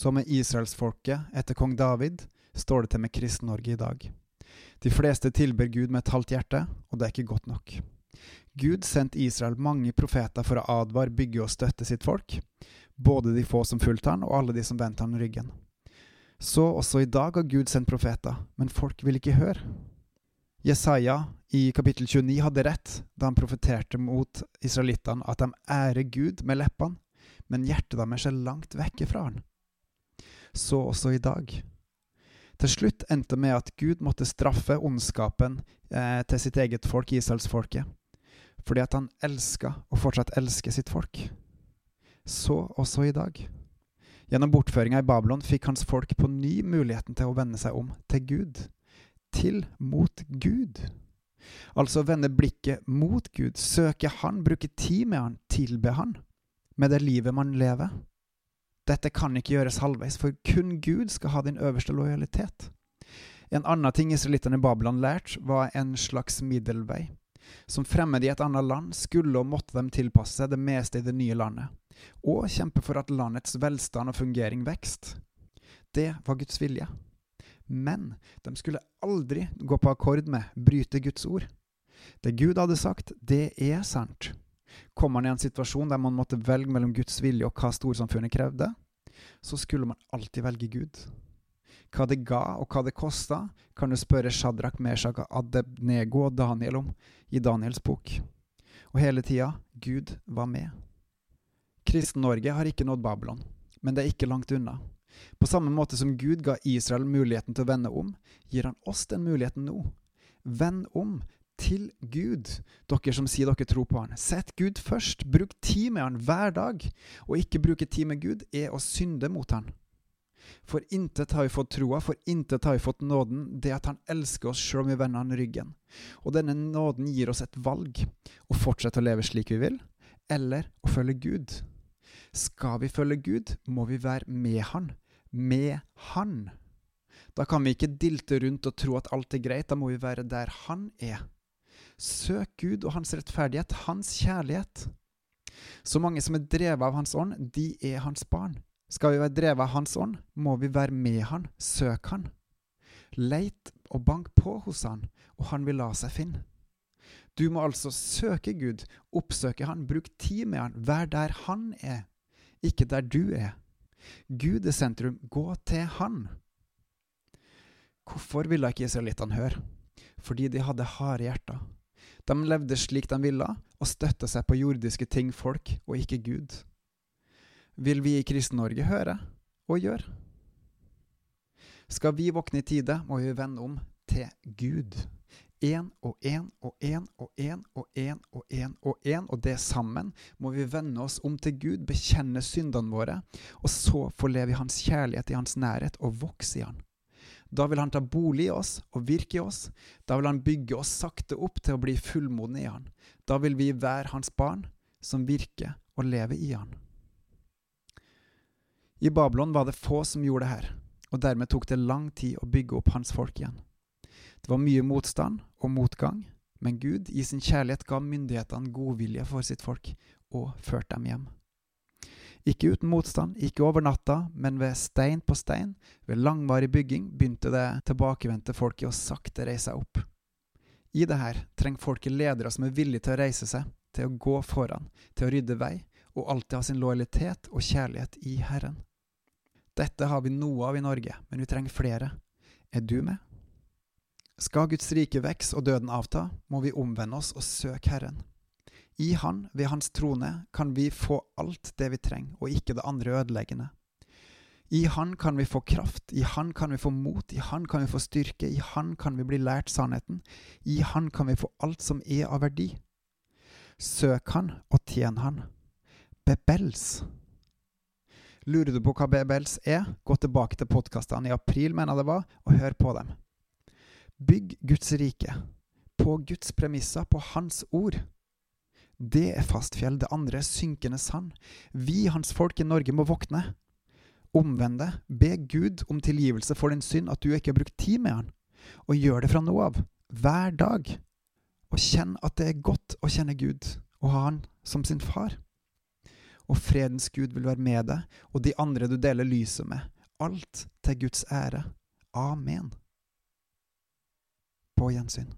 Som med israelsfolket etter kong David står det til med Kristen-Norge i dag. De fleste tilber Gud med et halvt hjerte, og det er ikke godt nok. Gud sendte Israel mange profeter for å advare, bygge og støtte sitt folk, både de få som fulgte han, og alle de som vendte han ryggen. Så også i dag har Gud sendt profeter, men folk vil ikke høre. Jesaja i kapittel 29 hadde rett da han profeterte mot israelittene at de ærer Gud med leppene, men hjertet deres er langt vekke fra han. Så også i dag. Til slutt endte med at Gud måtte straffe ondskapen eh, til sitt eget folk, Israelsfolket, fordi at han elska og fortsatt elsker sitt folk. Så også i dag. Gjennom bortføringa i Babylon fikk hans folk på ny muligheten til å vende seg om til Gud til mot Gud. Altså vende blikket mot Gud, søke Han, bruke tid med Han, tilbe Han, med det livet man lever. Dette kan ikke gjøres halvveis, for kun Gud skal ha din øverste lojalitet. En annen ting israelittene i Babylon lærte, var en slags middelvei. Som fremmede i et annet land skulle og måtte de tilpasse det meste i det nye landet, og kjempe for at landets velstand og fungering vekst. Det var Guds vilje. Men de skulle aldri gå på akkord med, bryte Guds ord. Det Gud hadde sagt, det er sant. Kom man i en situasjon der man måtte velge mellom Guds vilje og hva storsamfunnet krevde, så skulle man alltid velge Gud. Hva det ga og hva det kosta, kan du spørre Shadrach, Meshach, Adebnego og Daniel om i Daniels bok. Og hele tida Gud var med. Kristen-Norge har ikke nådd Babylon, men det er ikke langt unna. På samme måte som Gud ga Israel muligheten til å vende om, gir han oss den muligheten nå. Vend om til Gud, dere som sier dere tror på Han. Sett Gud først. Bruk tid med Han hver dag. Å ikke bruke tid med Gud er å synde mot Han. For intet har vi fått troa, for intet har vi fått nåden, det at Han elsker oss selv om vi vender Han ryggen. Og denne nåden gir oss et valg. Å fortsette å leve slik vi vil, eller å følge Gud. Skal vi følge Gud, må vi være med Han. Med Han. Da kan vi ikke dilte rundt og tro at alt er greit, da må vi være der Han er. Søk Gud og Hans rettferdighet, Hans kjærlighet. Så mange som er drevet av Hans ånd, de er Hans barn. Skal vi være drevet av Hans ånd, må vi være med Han, søk Han. Leit og bank på hos Han, og Han vil la seg finne. Du må altså søke Gud, oppsøke Han, bruk tid med Han, vær der Han er ikke der du er. Gud er sentrum, gå til Han. Hvorfor ville ikke israelittene høre? Fordi de hadde harde hjerter. De levde slik de ville, og støtta seg på jordiske ting, folk, og ikke Gud. Vil vi i Kristen-Norge høre og gjøre? Skal vi våkne i tide, må vi vende om til Gud én og én og én og én og én og én og én, og det sammen må vi vende oss om til Gud, bekjenne syndene våre, og så få leve i Hans kjærlighet, i Hans nærhet, og vokse i Han. Da vil Han ta bolig i oss og virke i oss. Da vil Han bygge oss sakte opp til å bli fullmodne i Han. Da vil vi være Hans barn, som virker og lever i Han. I Babylon var det få som gjorde det her, og dermed tok det lang tid å bygge opp hans folk igjen. Det var mye motstand og motgang, men Gud i sin kjærlighet ga myndighetene godvilje for sitt folk og førte dem hjem. Ikke uten motstand, ikke over natta, men ved stein på stein, ved langvarig bygging, begynte det tilbakevendte folket å sakte reise seg opp. I det her trenger folket ledere som er villige til å reise seg, til å gå foran, til å rydde vei, og alltid ha sin lojalitet og kjærlighet i Herren. Dette har vi noe av i Norge, men vi trenger flere. Er du med? Skal Guds rike vekst og døden avta, må vi omvende oss og søke Herren. I Han, ved Hans trone, kan vi få alt det vi trenger, og ikke det andre ødeleggende. I Han kan vi få kraft, i Han kan vi få mot, i Han kan vi få styrke, i Han kan vi bli lært sannheten, i Han kan vi få alt som er av verdi. Søk Han og tjen Han. Bebels. Lurer du på hva Bebels er, gå tilbake til podkastene i april, mener jeg det var, og hør på dem. Bygg Guds rike på Guds premisser, på Hans ord. Det er fast fjell, det andre er synkende sand. Vi, hans folk i Norge, må våkne. Omvende, be Gud om tilgivelse for din synd, at du ikke har brukt tid med han, og gjør det fra nå av, hver dag. Og kjenn at det er godt å kjenne Gud og ha han som sin far. og fredens Gud vil være med deg og de andre du deler lyset med. Alt til Guds ære. Amen. På gjensyn.